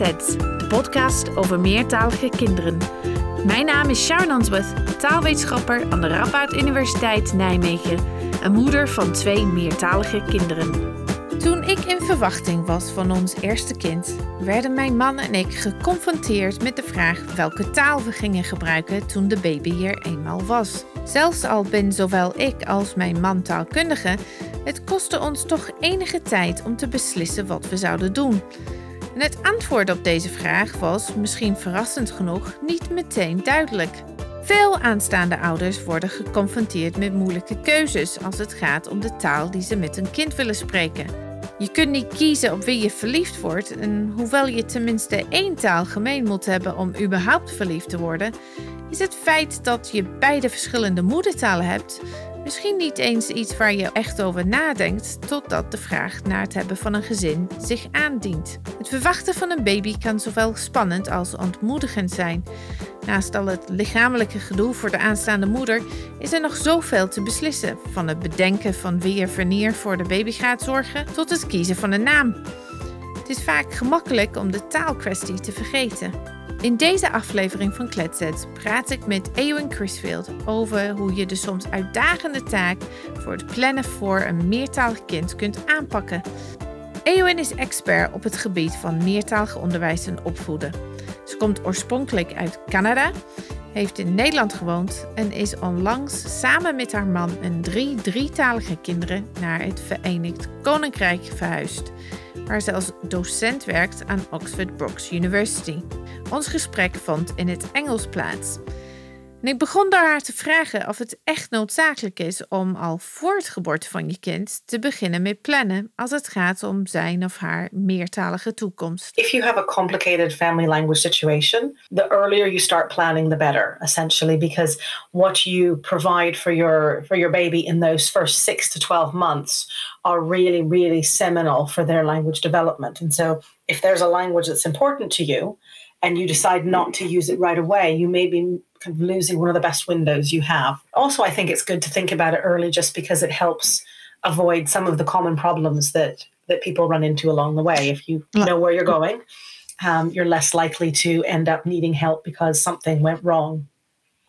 De podcast over meertalige kinderen. Mijn naam is Sharon Answorth, taalwetenschapper aan de Radboud Universiteit Nijmegen en moeder van twee meertalige kinderen. Toen ik in verwachting was van ons eerste kind, werden mijn man en ik geconfronteerd met de vraag welke taal we gingen gebruiken toen de baby hier eenmaal was. Zelfs al ben zowel ik als mijn man taalkundige, het kostte ons toch enige tijd om te beslissen wat we zouden doen. En het antwoord op deze vraag was, misschien verrassend genoeg, niet meteen duidelijk. Veel aanstaande ouders worden geconfronteerd met moeilijke keuzes als het gaat om de taal die ze met een kind willen spreken. Je kunt niet kiezen op wie je verliefd wordt en hoewel je tenminste één taal gemeen moet hebben om überhaupt verliefd te worden, is het feit dat je beide verschillende moedertalen hebt misschien niet eens iets waar je echt over nadenkt totdat de vraag naar het hebben van een gezin zich aandient. Het verwachten van een baby kan zowel spannend als ontmoedigend zijn. Naast al het lichamelijke gedoe voor de aanstaande moeder is er nog zoveel te beslissen, van het bedenken van wie er vernier voor de baby gaat zorgen tot het kiezen van een naam. Het is vaak gemakkelijk om de taalkwestie te vergeten. In deze aflevering van Kletsets praat ik met Eowyn Crisfield over hoe je de soms uitdagende taak voor het plannen voor een meertalig kind kunt aanpakken. Eowyn is expert op het gebied van meertalig onderwijs en opvoeden. Ze komt oorspronkelijk uit Canada, heeft in Nederland gewoond en is onlangs samen met haar man en drie drietalige kinderen naar het Verenigd Koninkrijk verhuisd, waar ze als docent werkt aan Oxford Brookes University. Ons gesprek vond in het Engels plaats. En ik begon door haar te vragen of het echt noodzakelijk is om al voor het geboorte van je kind te beginnen met plannen als het gaat om zijn of haar meertalige toekomst. If you have a complicated family language situation, the earlier you start planning the better, essentially because what you provide for your for your baby in those first 6 to 12 months are really really seminal for their language development. And so if there's a language that's important to you, and you decide not to use it right away, you may be kind of losing one of the best windows you have. Also, I think it's good to think about it early just because it helps avoid some of the common problems that that people run into along the way. If you know where you're going, um, you're less likely to end up needing help because something went wrong.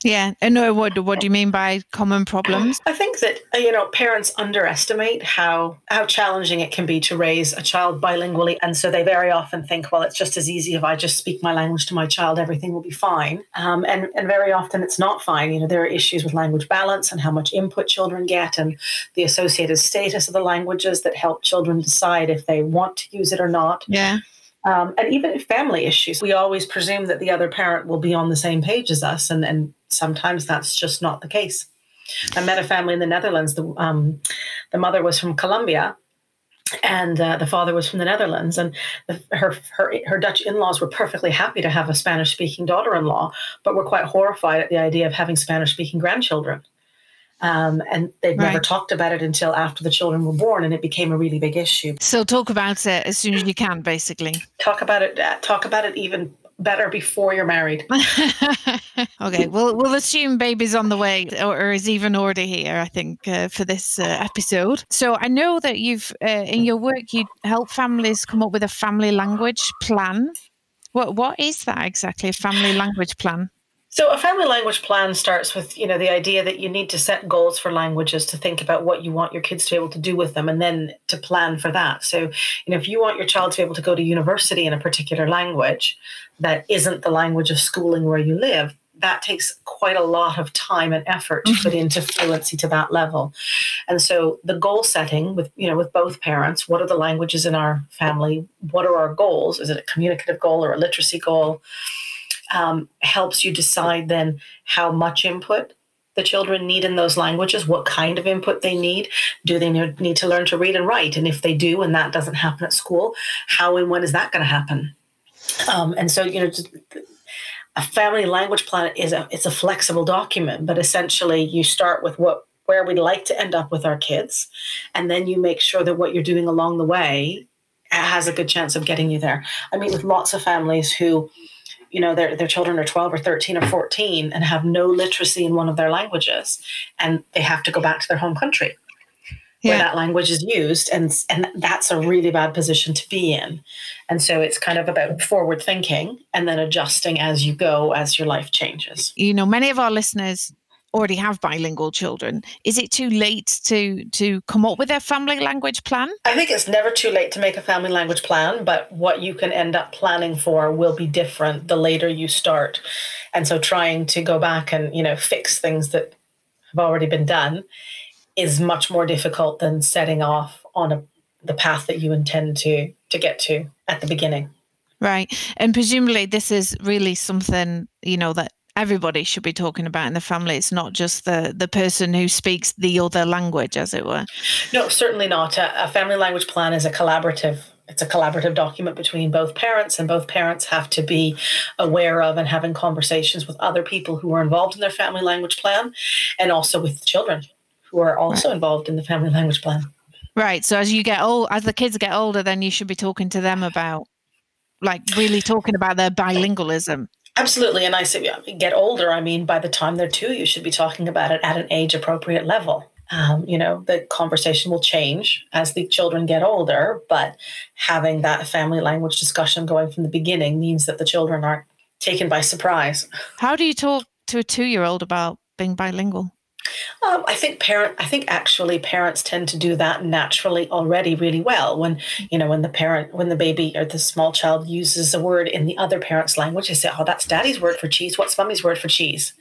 Yeah, and uh, what what do you mean by common problems? I think that uh, you know parents underestimate how how challenging it can be to raise a child bilingually, and so they very often think, well, it's just as easy if I just speak my language to my child, everything will be fine. Um, and and very often it's not fine. You know, there are issues with language balance and how much input children get, and the associated status of the languages that help children decide if they want to use it or not. Yeah. Um, and even family issues. We always presume that the other parent will be on the same page as us, and, and sometimes that's just not the case. I met a family in the Netherlands. The, um, the mother was from Colombia, and uh, the father was from the Netherlands. And the, her, her her Dutch in-laws were perfectly happy to have a Spanish-speaking daughter-in-law, but were quite horrified at the idea of having Spanish-speaking grandchildren. Um, and they'd right. never talked about it until after the children were born, and it became a really big issue. So talk about it as soon as you can, basically. Talk about it. Uh, talk about it even better before you're married. okay, well, we'll assume baby's on the way, or, or is even already here. I think uh, for this uh, episode. So I know that you've uh, in your work you help families come up with a family language plan. What what is that exactly? A family language plan? So a family language plan starts with, you know, the idea that you need to set goals for languages to think about what you want your kids to be able to do with them and then to plan for that. So, you know, if you want your child to be able to go to university in a particular language that isn't the language of schooling where you live, that takes quite a lot of time and effort to put mm-hmm. into fluency to that level. And so the goal setting with, you know, with both parents, what are the languages in our family? What are our goals? Is it a communicative goal or a literacy goal? Um, helps you decide then how much input the children need in those languages, what kind of input they need. Do they need to learn to read and write? And if they do, and that doesn't happen at school, how and when is that going to happen? Um, and so, you know, a family language plan is a it's a flexible document, but essentially you start with what where we'd like to end up with our kids, and then you make sure that what you're doing along the way has a good chance of getting you there. I meet with lots of families who you know their, their children are 12 or 13 or 14 and have no literacy in one of their languages and they have to go back to their home country where that language is used and and that's a really bad position to be in. And so it's kind of about forward thinking and then adjusting as you go as your life changes. You know many of our listeners already have bilingual children is it too late to to come up with a family language plan i think it's never too late to make a family language plan but what you can end up planning for will be different the later you start and so trying to go back and you know fix things that have already been done is much more difficult than setting off on a, the path that you intend to to get to at the beginning. Right. And presumably this is really something, you know, that everybody should be talking about in the family. It's not just the the person who speaks the other language, as it were. No, certainly not. A, a family language plan is a collaborative it's a collaborative document between both parents and both parents have to be aware of and having conversations with other people who are involved in their family language plan and also with the children who are also right. involved in the family language plan. Right. So as you get old, as the kids get older, then you should be talking to them about, like, really talking about their bilingualism. Absolutely. And I say, get older. I mean, by the time they're two, you should be talking about it at an age appropriate level. Um, you know, the conversation will change as the children get older, but having that family language discussion going from the beginning means that the children aren't taken by surprise. How do you talk to a two year old about being bilingual? Um, I think parent. I think actually parents tend to do that naturally already really well. When you know when the parent, when the baby or the small child uses a word in the other parent's language, they say, "Oh, that's daddy's word for cheese. What's mommy's word for cheese?"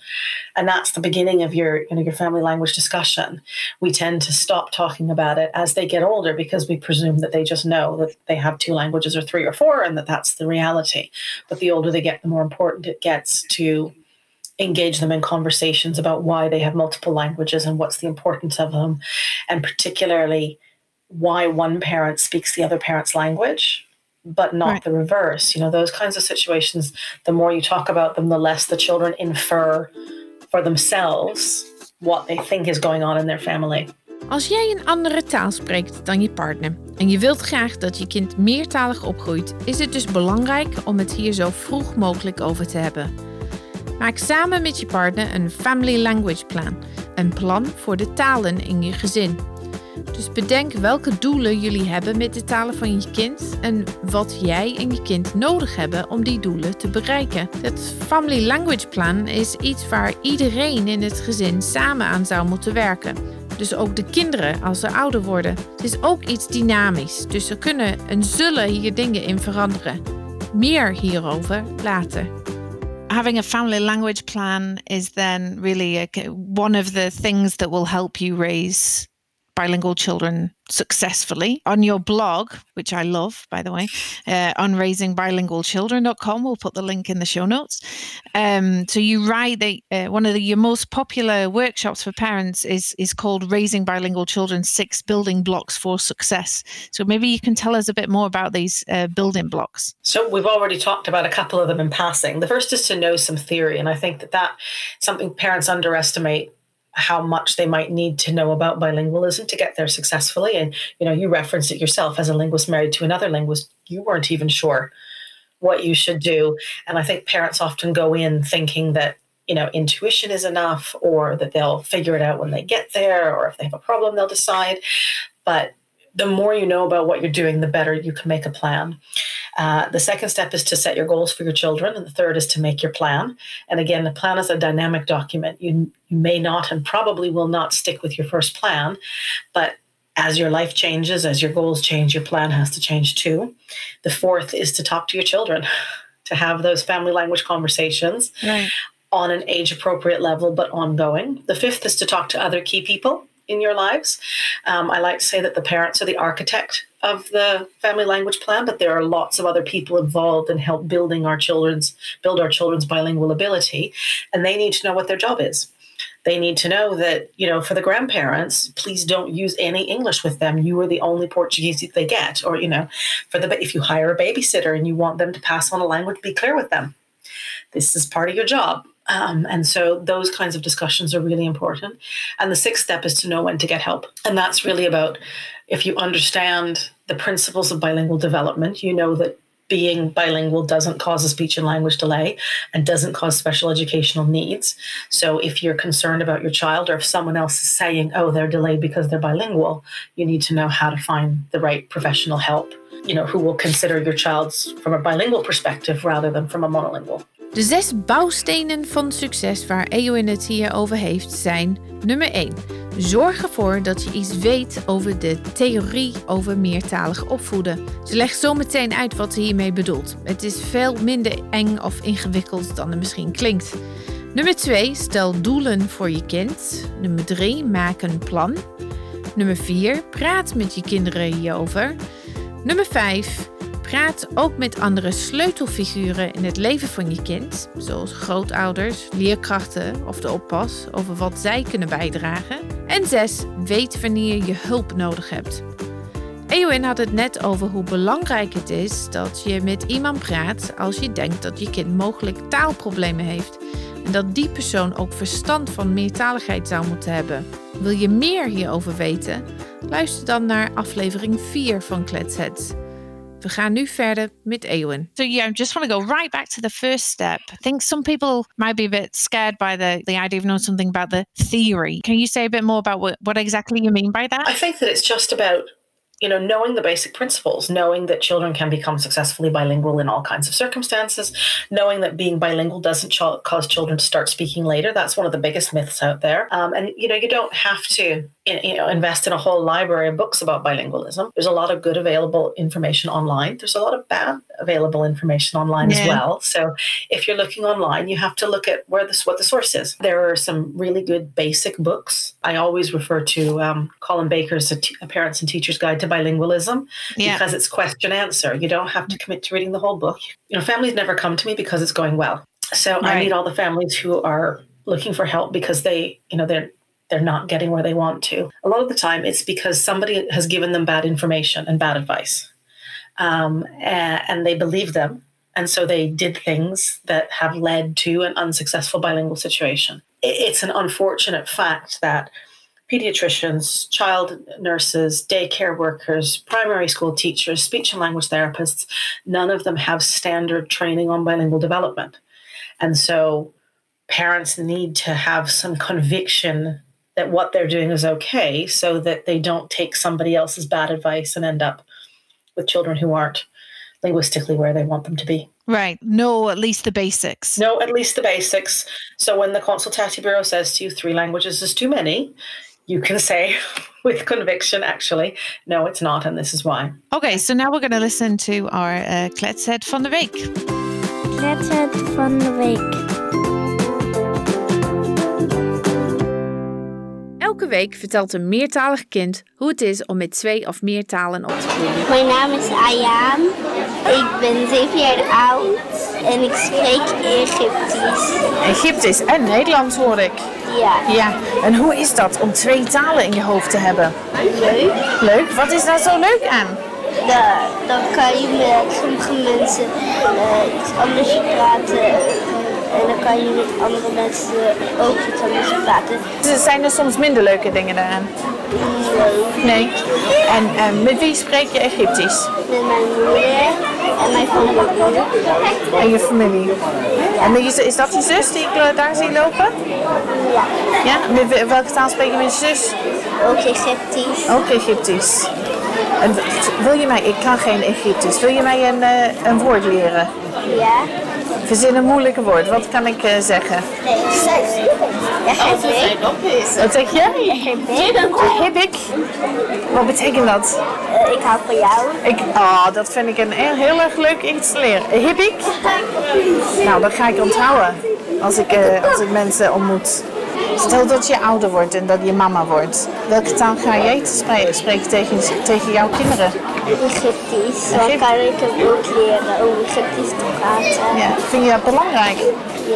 And that's the beginning of your you know your family language discussion. We tend to stop talking about it as they get older because we presume that they just know that they have two languages or three or four, and that that's the reality. But the older they get, the more important it gets to engage them in conversations about why they have multiple languages and what's the importance of them, and particularly why one parent speaks the other parent's language, but not right. the reverse. You know, those kinds of situations, the more you talk about them, the less the children infer for themselves what they think is going on in their family. Als jij een andere taal spreekt dan je partner en je wilt graag dat je kind meertalig opgroeit, is het dus belangrijk om het hier zo vroeg mogelijk over te hebben. Maak samen met je partner een Family Language Plan, een plan voor de talen in je gezin. Dus bedenk welke doelen jullie hebben met de talen van je kind en wat jij en je kind nodig hebben om die doelen te bereiken. Het Family Language Plan is iets waar iedereen in het gezin samen aan zou moeten werken. Dus ook de kinderen als ze ouder worden. Het is ook iets dynamisch, dus er kunnen en zullen hier dingen in veranderen. Meer hierover later. Having a family language plan is then really a, one of the things that will help you raise bilingual children successfully on your blog, which I love, by the way, uh, on raisingbilingualchildren.com. We'll put the link in the show notes. Um, so you write that uh, one of the, your most popular workshops for parents is is called Raising Bilingual Children: Six Building Blocks for Success. So maybe you can tell us a bit more about these uh, building blocks. So we've already talked about a couple of them in passing. The first is to know some theory, and I think that that something parents underestimate how much they might need to know about bilingualism to get there successfully. And you know, you referenced it yourself as a linguist married to another linguist, you weren't even sure what you should do. And I think parents often go in thinking that you know intuition is enough or that they'll figure it out when they get there or if they have a problem they'll decide but the more you know about what you're doing, the better you can make a plan. Uh, the second step is to set your goals for your children, and the third is to make your plan. And again, the plan is a dynamic document. You, you may not and probably will not stick with your first plan, but as your life changes, as your goals change, your plan has to change too. The fourth is to talk to your children, to have those family language conversations. Right. On an age appropriate level, but ongoing. The fifth is to talk to other key people in your lives. Um, I like to say that the parents are the architect of the family language plan, but there are lots of other people involved in help building our children's build our children's bilingual ability, and they need to know what their job is. They need to know that, you know, for the grandparents, please don't use any English with them. You are the only Portuguese they get. Or, you know, for the if you hire a babysitter and you want them to pass on a language, be clear with them. This is part of your job. Um, and so those kinds of discussions are really important. And the sixth step is to know when to get help. And that's really about if you understand the principles of bilingual development, you know that being bilingual doesn't cause a speech and language delay and doesn't cause special educational needs. So if you're concerned about your child or if someone else is saying, oh, they're delayed because they're bilingual, you need to know how to find the right professional help, you know, who will consider your child's from a bilingual perspective rather than from a monolingual. De zes bouwstenen van succes waar Eowyn het hier over heeft zijn nummer 1. Zorg ervoor dat je iets weet over de theorie over meertalig opvoeden. Ze legt zo meteen uit wat ze hiermee bedoelt. Het is veel minder eng of ingewikkeld dan het misschien klinkt. Nummer 2. Stel doelen voor je kind. Nummer 3. Maak een plan. Nummer 4. Praat met je kinderen hierover. Nummer 5. Praat ook met andere sleutelfiguren in het leven van je kind, zoals grootouders, leerkrachten of de oppas, over wat zij kunnen bijdragen. En 6. Weet wanneer je hulp nodig hebt. Eowyn had het net over hoe belangrijk het is dat je met iemand praat als je denkt dat je kind mogelijk taalproblemen heeft. En dat die persoon ook verstand van meertaligheid zou moeten hebben. Wil je meer hierover weten? Luister dan naar aflevering 4 van Kletsheads. We gaan nu verder met Eowyn. So yeah, I just want to go right back to the first step. I think some people might be a bit scared by the, the idea of knowing something about the theory. Can you say a bit more about what, what exactly you mean by that? I think that it's just about you know knowing the basic principles knowing that children can become successfully bilingual in all kinds of circumstances knowing that being bilingual doesn't ch- cause children to start speaking later that's one of the biggest myths out there. Um, and you know you don't have to you know invest in a whole library of books about bilingualism. There's a lot of good available information online. There's a lot of bad available information online as well. So if you're looking online you have to look at where this what the source is. There are some really good basic books. I always refer to um, colin baker's a, T- a parents and teachers guide to bilingualism Yeah. because it's question answer. You don't have to commit to reading the whole book. You know families never come to me because it's going well. So i Right. need all the families who are looking for help because they you know they're they're not getting where they want to. A lot of the time it's because somebody has given them bad information and bad advice um, a- and they believe them. And so they did things that have led to an unsuccessful bilingual situation. I- it's an unfortunate fact that pediatricians, child nurses, daycare workers, primary school teachers, speech and language therapists, none of them have standard training on bilingual development. And so parents need to have some conviction that what they're doing is okay so that they don't take somebody else's bad advice and end up with children who aren't linguistically where they want them to be. Right. Know at least the basics. Know at least the basics. So when the Consultatiebureau says to you three languages is too many, you can say with conviction, actually, no, it's not, and this is why. Okay, so now we're going to listen to our uh, kletset van de week. Kletset van de week. Elke week vertelt een meertalig kind hoe het is om met twee of meer talen op te groeien. Mijn naam is Ayaan. Ik ben zeven jaar oud en ik spreek Egyptisch. Egyptisch en Nederlands hoor ik. Ja, Ja, en hoe is dat om twee talen in je hoofd te hebben? leuk. Leuk, wat is daar zo leuk aan? Da- dan kan je met sommige mensen eh, iets anders praten. En dan kan je met andere mensen ook iets anders praten. Zijn er soms minder leuke dingen daaraan? Leuk. Nee. En eh, met wie spreek je Egyptisch? Met mijn moeder en mijn familie. En je familie. En is, is dat je zus die ik eh, daar zie lopen? Ja, Ja? Met wel- welke taal spreek je met je zus? ook Egyptisch. Ook Egyptisch. En wil je mij, ik kan geen Egyptisch, wil je mij een, eh, een woord leren? Ja. Verzin een moeilijke woord, wat kan ik eh, zeggen? Nee, Egyptisch. Wat zeg je? Heb ik? Wat betekent dat? Eh, ik hou van jou. Ik, oh, dat vind ik een heel, heel erg leuk iets te leren. Heb ik? Nou, dat ga ik onthouden als ik, eh, als ik mensen ontmoet. Stel dat je ouder wordt en dat je mama wordt. Welke taal ga jij te spre- spreken tegen, tegen jouw kinderen? Egyptisch. Dan kan ik hem ook leren om Egyptisch te praten. Ja, vind je dat belangrijk?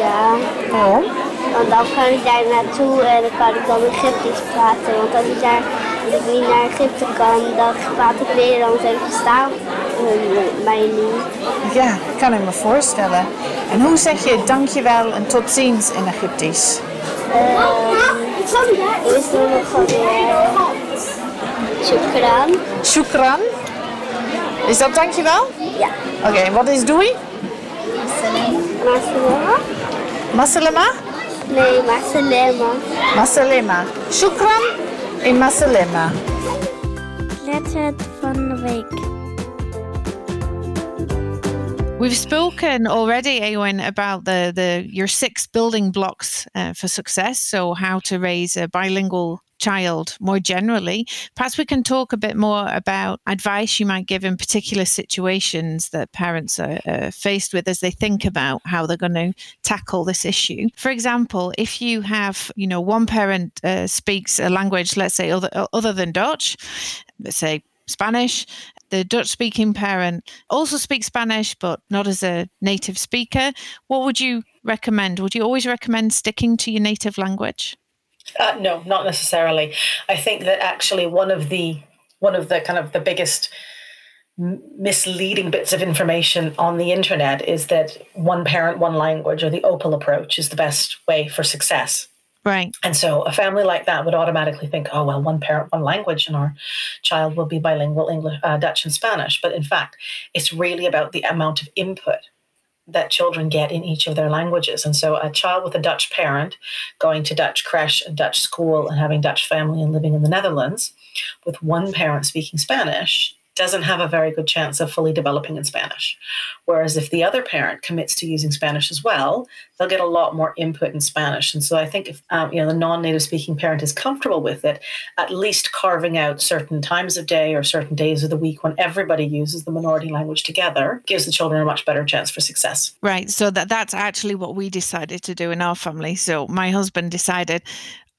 Ja. Waarom? Want dan kan ik daar naartoe en dan kan ik dan Egyptisch praten. Want als ik, daar, als ik niet naar Egypte kan, dan praat ik Nederlands en verstaan mij niet. Ja, kan ik me voorstellen. En hoe zeg je dankjewel en tot ziens in Egyptisch? Is er nog Shukran. Shukran. Is dat dankjewel? Ja. Oké, wat is doei? Masalema? Masalema? Nee, Masalema. Masalema. Shukran in Masalema. Letter van de week. We've spoken already, Eowyn, about the, the your six building blocks uh, for success. So, how to raise a bilingual child more generally. Perhaps we can talk a bit more about advice you might give in particular situations that parents are uh, faced with as they think about how they're going to tackle this issue. For example, if you have, you know, one parent uh, speaks a language, let's say other other than Dutch, let's say Spanish. The Dutch speaking parent also speaks Spanish, but not as a native speaker. What would you recommend? Would you always recommend sticking to your native language? Uh, no, not necessarily. I think that actually one of the one of the kind of the biggest misleading bits of information on the internet is that one parent, one language, or the OPOL approach is the best way for success. Right. And so a family like that would automatically think, oh, well, one parent, one language, and our child will be bilingual English, uh, Dutch, and Spanish. But in fact, it's really about the amount of input that children get in each of their languages. And so a child with a Dutch parent going to Dutch creche and Dutch school and having Dutch family and living in the Netherlands with one parent speaking Spanish doesn't have a very good chance of fully developing in Spanish. Whereas if the other parent commits to using Spanish as well, they'll get a lot more input in Spanish. And so I think if um, you know the non-native speaking parent is comfortable with it, at least carving out certain times of day or certain days of the week when everybody uses the minority language together gives the children a much better chance for success. Right. So that that's actually what we decided to do in our family. So my husband decided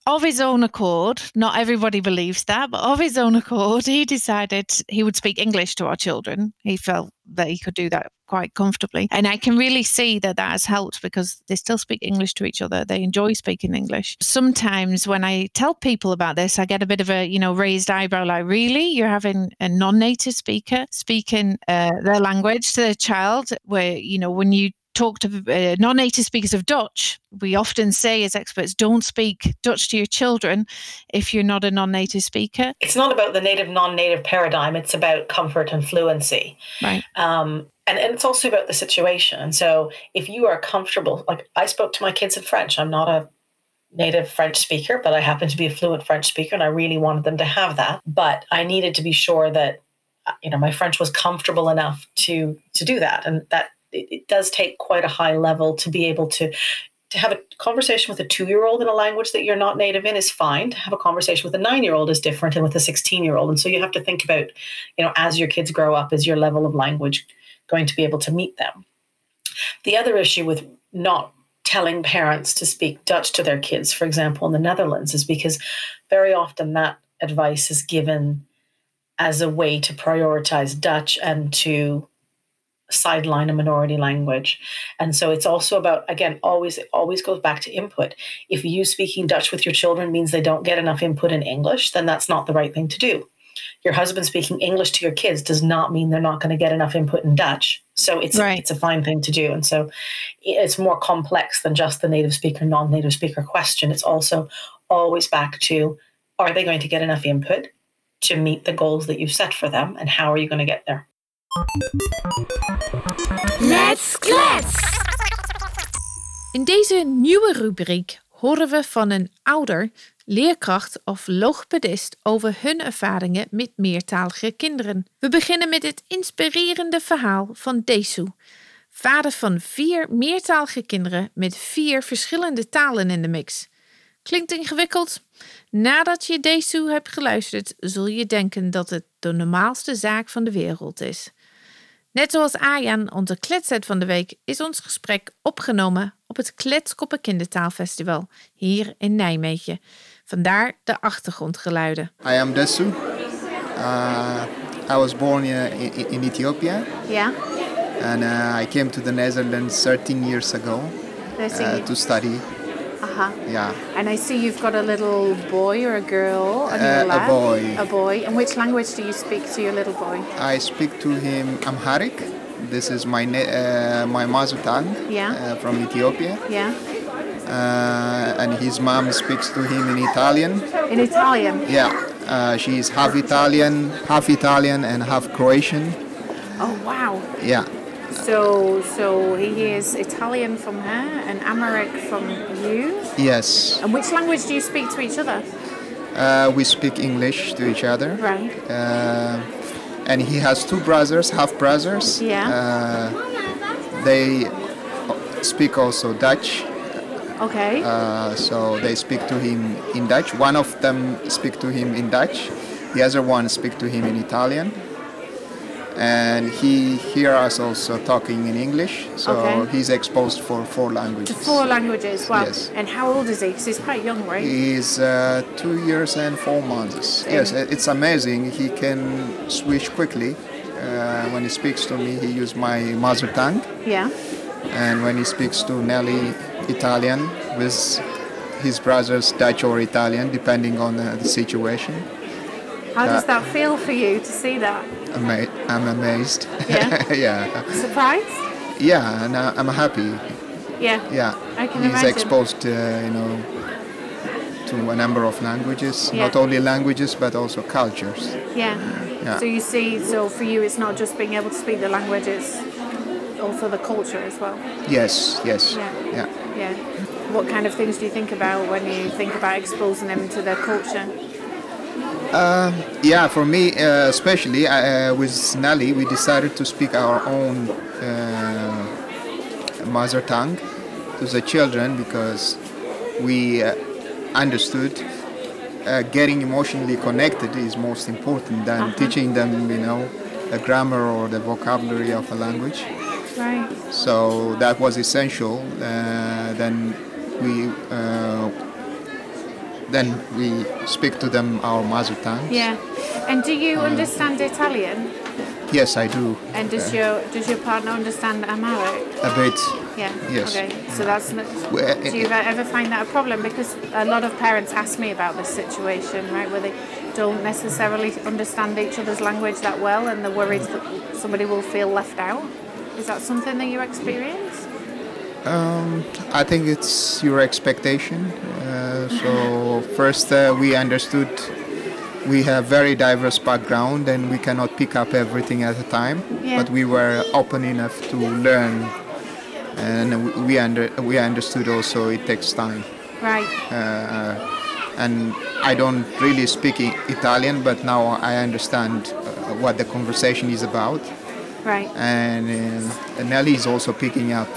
of his own accord, not everybody believes that, but of his own accord, he decided he would speak English to our children. He felt that he could do that quite comfortably. And I can really see that that has helped because they still speak English to each other. They enjoy speaking English. Sometimes when I tell people about this, I get a bit of a, you know, raised eyebrow like, really? You're having a non native speaker speaking uh, their language to their child, where, you know, when you talk to uh, non native speakers of Dutch, we often say as experts, don't speak Dutch to your children if you're not a non native speaker. It's not about the native non native paradigm, it's about comfort and fluency. Right. Um, and, and it's also about the situation. And so if you are comfortable, like I spoke to my kids in French, I'm not a native French speaker, but I happen to be a fluent French speaker and I really wanted them to have that. But I needed to be sure that uh, you know my French was comfortable enough to to do that. And that it, it does take quite a high level to be able to to have a conversation with a two year old in a language that you're not native in is fine. To have a conversation with a nine year old is different and with a 16 year old. And so you have to think about, you know, as your kids grow up, is your level of language going to be able to meet them? The other issue with not telling parents to speak Dutch to their kids, for example, in the Netherlands, is because very often that advice is given as a way to prioritize Dutch and to sideline a minority language. And so it's also about again always it always goes back to input. If you speaking dutch with your children means they don't get enough input in english then that's not the right thing to do. Your husband speaking english to your kids does not mean they're not going to get enough input in dutch. So it's Right. it's a fine thing to do. And so it's more complex than just the native speaker non-native speaker question. It's also always back to are they going to get enough input to meet the goals that you've set for them and how are you going to get there Let's klets! In deze nieuwe rubriek horen we van een ouder, leerkracht of logopedist over hun ervaringen met meertalige kinderen. We beginnen met het inspirerende verhaal van Desu, vader van vier meertalige kinderen met vier verschillende talen in de mix. Klinkt ingewikkeld? Nadat je Desu hebt geluisterd, zul je denken dat het de normaalste zaak van de wereld is. Net zoals Ayan, onze kletset van de week, is ons gesprek opgenomen op het Kletskoppen Kindertaalfestival hier in Nijmegen. Vandaar de achtergrondgeluiden. I am Desu. Uh, I was born in, in Ethiopia Ja, and uh, I came to the Netherlands 13 years ago uh, to study. Aha. Yeah, And I see you've got a little boy or a girl on Uh, your a boy. A boy. And which language do you speak to your little boy? I speak to him Amharic. This is my na- uh, my mother tongue Yeah. uh, from Ethiopia, Yeah, uh, and his mom speaks to him in Italian. in Italian. Yeah, uh, she's half Italian, half Italian, and half Croatian. Oh wow. Yeah. So so he hears Italian from her and Amharic from you. Yes. And which language do you speak to each other? Uh, we speak English to each other. Right. Uh, and he has two brothers, half brothers. Yeah. Uh, they speak also Dutch. Okay. Uh, so they speak to him in Dutch. One of them speak to him in Dutch. The other one speak to him in Italian. And he hear us also talking in English. So Okay. he's exposed for four languages. to four languages. Wow. Yes. And how old is he? Because he's quite young, right? He's uh, two years and four months. Yes, it's amazing. He can switch quickly. Uh, when he speaks to me, he uses my mother tongue, Yeah. and when he speaks to Nelly, Italian with his brothers, Dutch or Italian, depending on uh, the situation. How does Uh, that feel for you to see that? Ama- I'm amazed. Yeah? yeah, Surprised? yeah, and uh, I'm happy. Yeah. Yeah, I can he's imagine. exposed, uh, you know, to a number of languages. Yeah. Not only languages, but also cultures. Yeah. Yeah. So you see, so for you, it's not just being able to speak the language, it's also the culture as well. Yes, yes, Yeah. yeah. Yeah. What kind of things do you think about when you think about exposing them to their culture? Yeah, for me, uh, especially uh, with Nelly, we decided to speak our own uh, mother tongue to the children because we uh, understood uh, getting emotionally connected is most important than teaching them, you know, the grammar or the vocabulary of a language. Right. So that was essential. Uh, then we uh, then we speak to them our mother tongue. Yeah. And do you understand Italian? Yes, I do. And does your does your partner understand Amharic? A bit. Yeah. Yes. Okay. So mm. that's not, Well, eh, do you eh, ever find that a problem? Because a lot of parents ask me about this situation, right, where they don't necessarily understand each other's language that well, and they're worried that somebody will feel left out. Is that something that you experience? Um, I think it's your expectation. Uh, so first, uh, we understood we have very diverse background and we cannot pick up everything at a time. Yeah. But we were open enough to learn, and we- under we understood also it takes time. Right. uh, and I don't really speak Italian, but now I understand uh, what the conversation is about. Right. And uh, Nelly is also picking up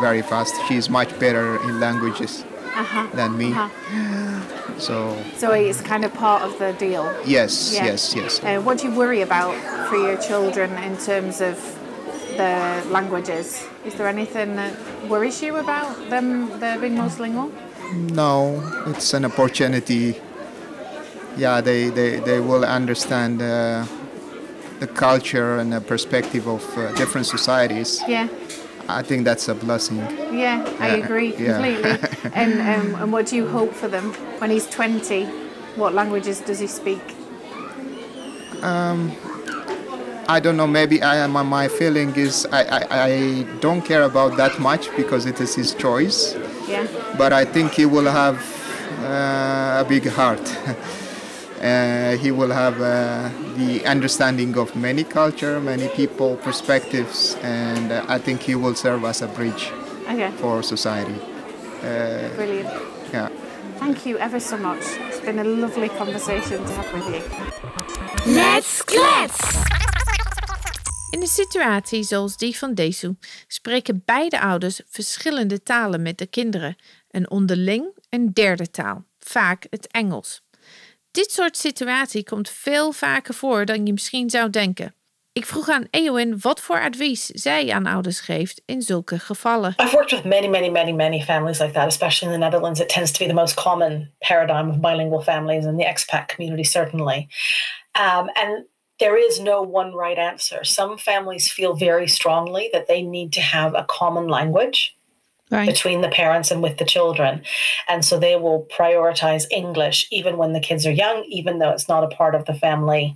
very fast. She's much better in languages Uh-huh. than me. Uh-huh. So So it's kind of part of the deal. yes, Yeah. yes, yes. Uh, what do you worry about for your children in terms of the languages? Is there anything that worries you about them they're being multilingual? No, it's an opportunity. Yeah, they, they, they will understand uh, the culture and the perspective of uh, different societies. Yeah. I think that's a blessing. Yeah, I Yeah, agree yeah. completely. and um, and what do you hope for them when he's twenty? What languages does he speak? I don't know. Maybe I, my, my feeling is I, I, I don't care about that much because it is his choice. Yeah, But I think he will have uh, a big heart. uh, he will have uh, the understanding of many culture, many people, perspectives, and uh, I think he will serve as a bridge okay, for society. brilliant. Yeah. Thank you ever so much. It's been a lovely conversation to have with you. Let's klets! In een situatie zoals die van Desu spreken beide ouders verschillende talen met de kinderen en onderling een derde taal, vaak het Engels. Dit soort situatie komt veel vaker voor dan je misschien zou denken. Ik vroeg aan Eowyn wat voor advies zij aan ouders geeft in zulke gevallen. I've worked with many, many, many, many families like that, especially in the Netherlands. It tends to be the most common paradigm of bilingual families in the expat community, certainly. Um, and there is no one right answer. Some families feel very strongly that they need to have a common language Right. between the parents and with the children. And so they will prioritize English even when the kids are young, even though it's not a part of the family,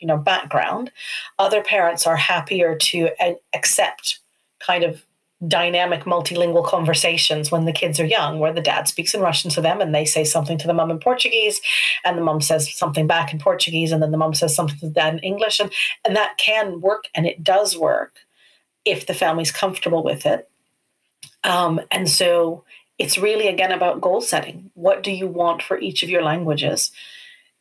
you know, background. Other parents are happier to uh, accept kind of dynamic multilingual conversations when the kids are young where the dad speaks in russian to them and they say something to the mum in portuguese and the mum says something back in portuguese and then the mum says something to the dad in english and, and that can work and it does work if the family's comfortable with it um, and so it's really again about goal setting. What do you want for each of your languages?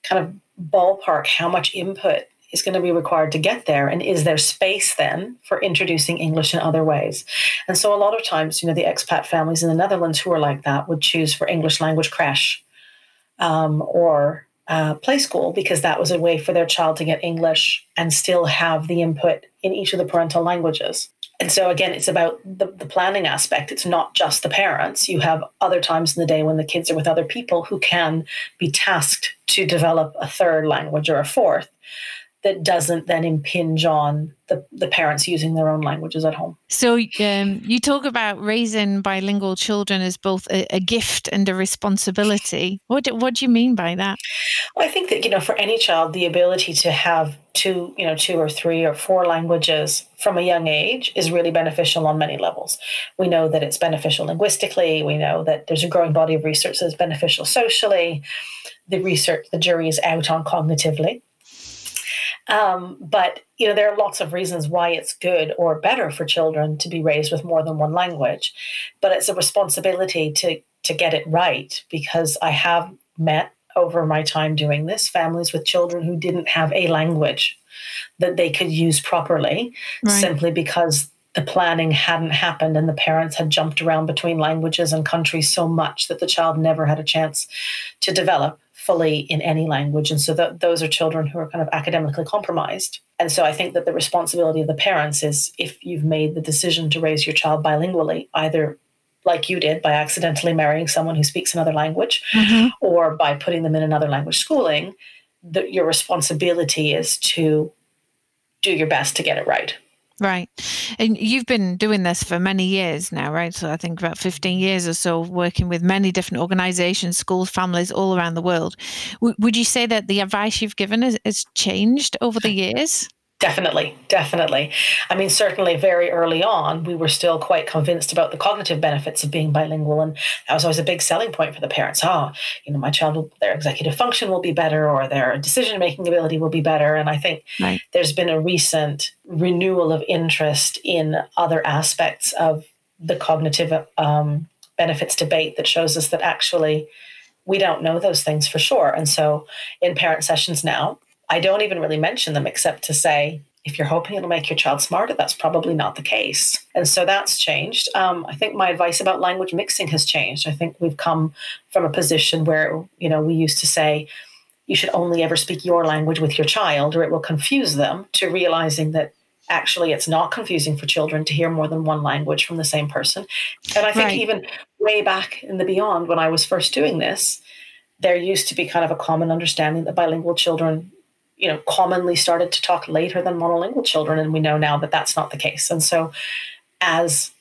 Kind of ballpark how much input is going to be required to get there and is there space then for introducing english in other ways? And so a lot of times you know the expat families in the netherlands who are like that would choose for english language creche um, or uh, play school because that was a way for their child to get english and still have the input in each of the parental languages and so again it's about the, the planning aspect. It's not just the parents. You have other times in the day when the kids are with other people who can be tasked to develop a third language or a fourth that doesn't then impinge on the, the parents using their own languages at home. So um, you talk about raising bilingual children as both a, a, gift and a responsibility. What do, what do you mean by that? Well, I think that you know for any child the ability to have two you know two or three or four languages from a young age is really beneficial on many levels. We know that it's beneficial linguistically. We know that there's a growing body of research that's beneficial socially. The research, the jury is out on cognitively um, but you know there are lots of reasons why it's good or better for children to be raised with more than one language, but it's a responsibility to to get it right because I have met over my time doing this families with children who didn't have a language that they could use properly right. simply because the planning hadn't happened and the parents had jumped around between languages and countries so much that the child never had a chance to develop fully in any language. And so th- those are children who are kind of academically compromised. And so I think that the responsibility of the parents is if you've made the decision to raise your child bilingually, either like you did by accidentally marrying someone who speaks another language mm-hmm. or by putting them in another language schooling, that your responsibility is to do your best to get it right. Right. And you've been doing this for many years now, right? So I think about 15 years or so, working with many different organizations, schools, families all around the world. W- would you say that the advice you've given has, has changed over the years? Definitely, definitely. I mean, certainly very early on, we were still quite convinced about the cognitive benefits of being bilingual. And that was always a big selling point for the parents. Oh, you know, my child, will, their executive function will be better or their decision making ability will be better. And I think right. there's been a recent renewal of interest in other aspects of the cognitive um, benefits debate that shows us that actually we don't know those things for sure. And so in parent sessions now, I don't even really mention them except to say, if you're hoping it'll make your child smarter, that's probably not the case. And so that's changed. Um, I think my advice about language mixing has changed. I think we've come from a position where, you know, we used to say, you should only ever speak your language with your child or it will confuse them to realizing that actually it's not confusing for children to hear more than one language from the same person. And I think right. even way back in the beyond when I was first doing this, there used to be kind of a common understanding that bilingual children you know commonly started to talk later than monolingual children and we know now that that's not the case. And so as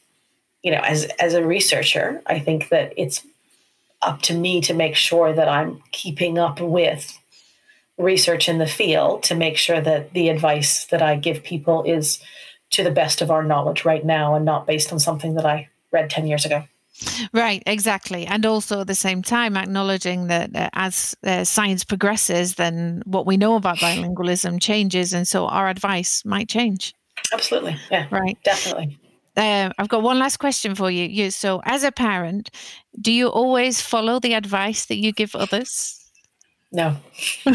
you know as as a researcher i think that it's up to me to make sure that i'm keeping up with research in the field to make sure that the advice that i give people is to the best of our knowledge right now and not based on something that i read 10 years ago Right, exactly. And also at the same time, acknowledging that uh, as uh, science progresses, then what we know about bilingualism changes. And so our advice might change. Absolutely. Yeah. Right. Definitely. Uh, I've got one last question for you. you. So, as a parent, do you always follow the advice that you give others? No.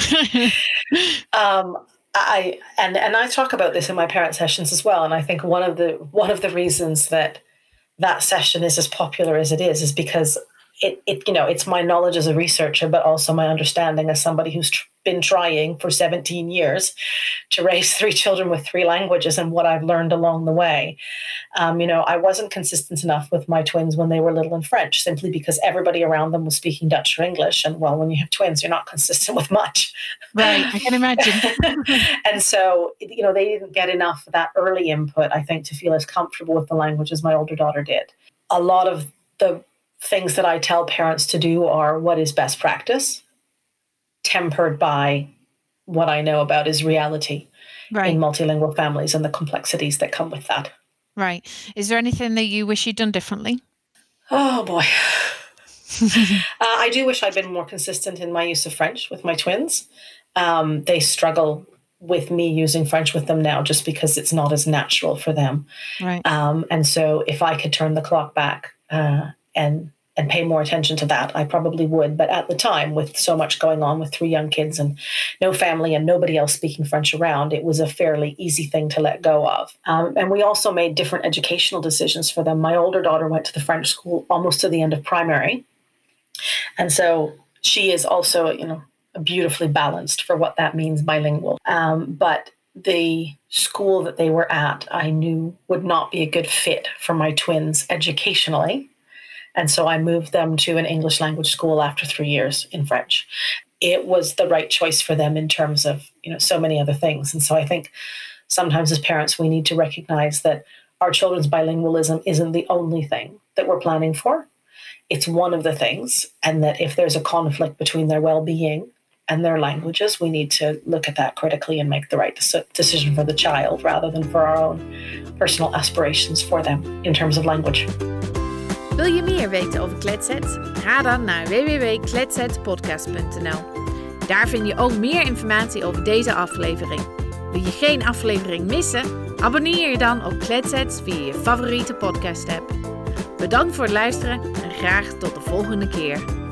um, I and and I talk about this in my parent sessions as well. And I think one of the one of the reasons that that session is as popular as it is is because it, it you know it's my knowledge as a researcher but also my understanding as somebody who's tr- been trying for 17 years to raise three children with three languages and what i've learned along the way. Um, you know i wasn't consistent enough with my twins when they were little in french simply because everybody around them was speaking dutch or english and well when you have twins you're not consistent with much. Right i can imagine. And so you know they didn't get enough of that early input i think to feel as comfortable with the language as my older daughter did. A lot of the things that I tell parents to do are what is best practice, tempered by what I know about is reality right. in multilingual families and the complexities that come with that. Right. Is there anything that you wish you'd done differently? Oh boy. uh, I do wish I'd been more consistent in my use of French with my twins. Um, they struggle with me using French with them now just because it's not as natural for them. Right. Um, and so if I could turn the clock back uh, and and pay more attention to that, I probably would. But at the time, with so much going on with three young kids and no family and nobody else speaking French around, it was a fairly easy thing to let go of. Um, and we also made different educational decisions for them. My older daughter went to the French school almost to the end of primary. And so she is also, you know, beautifully balanced for what that means bilingual. Um, but the school that they were at, I knew would not be a good fit for my twins educationally. And so I moved them to an English language school after three years in French. It was the right choice for them in terms of, you know, so many other things. And so I think sometimes as parents, we need to recognize that our children's bilingualism isn't the only thing that we're planning for. It's one of the things. And that if there's a conflict between their well being and their languages, we need to look at that critically and make the right decision for the child rather than for our own personal aspirations for them in terms of language. Wil je meer weten over Kletset? Ga dan naar www.kletsetpodcast.nl. Daar vind je ook meer informatie over deze aflevering. Wil je geen aflevering missen? Abonneer je dan op Kletset via je favoriete podcast app. Bedankt voor het luisteren en graag tot de volgende keer.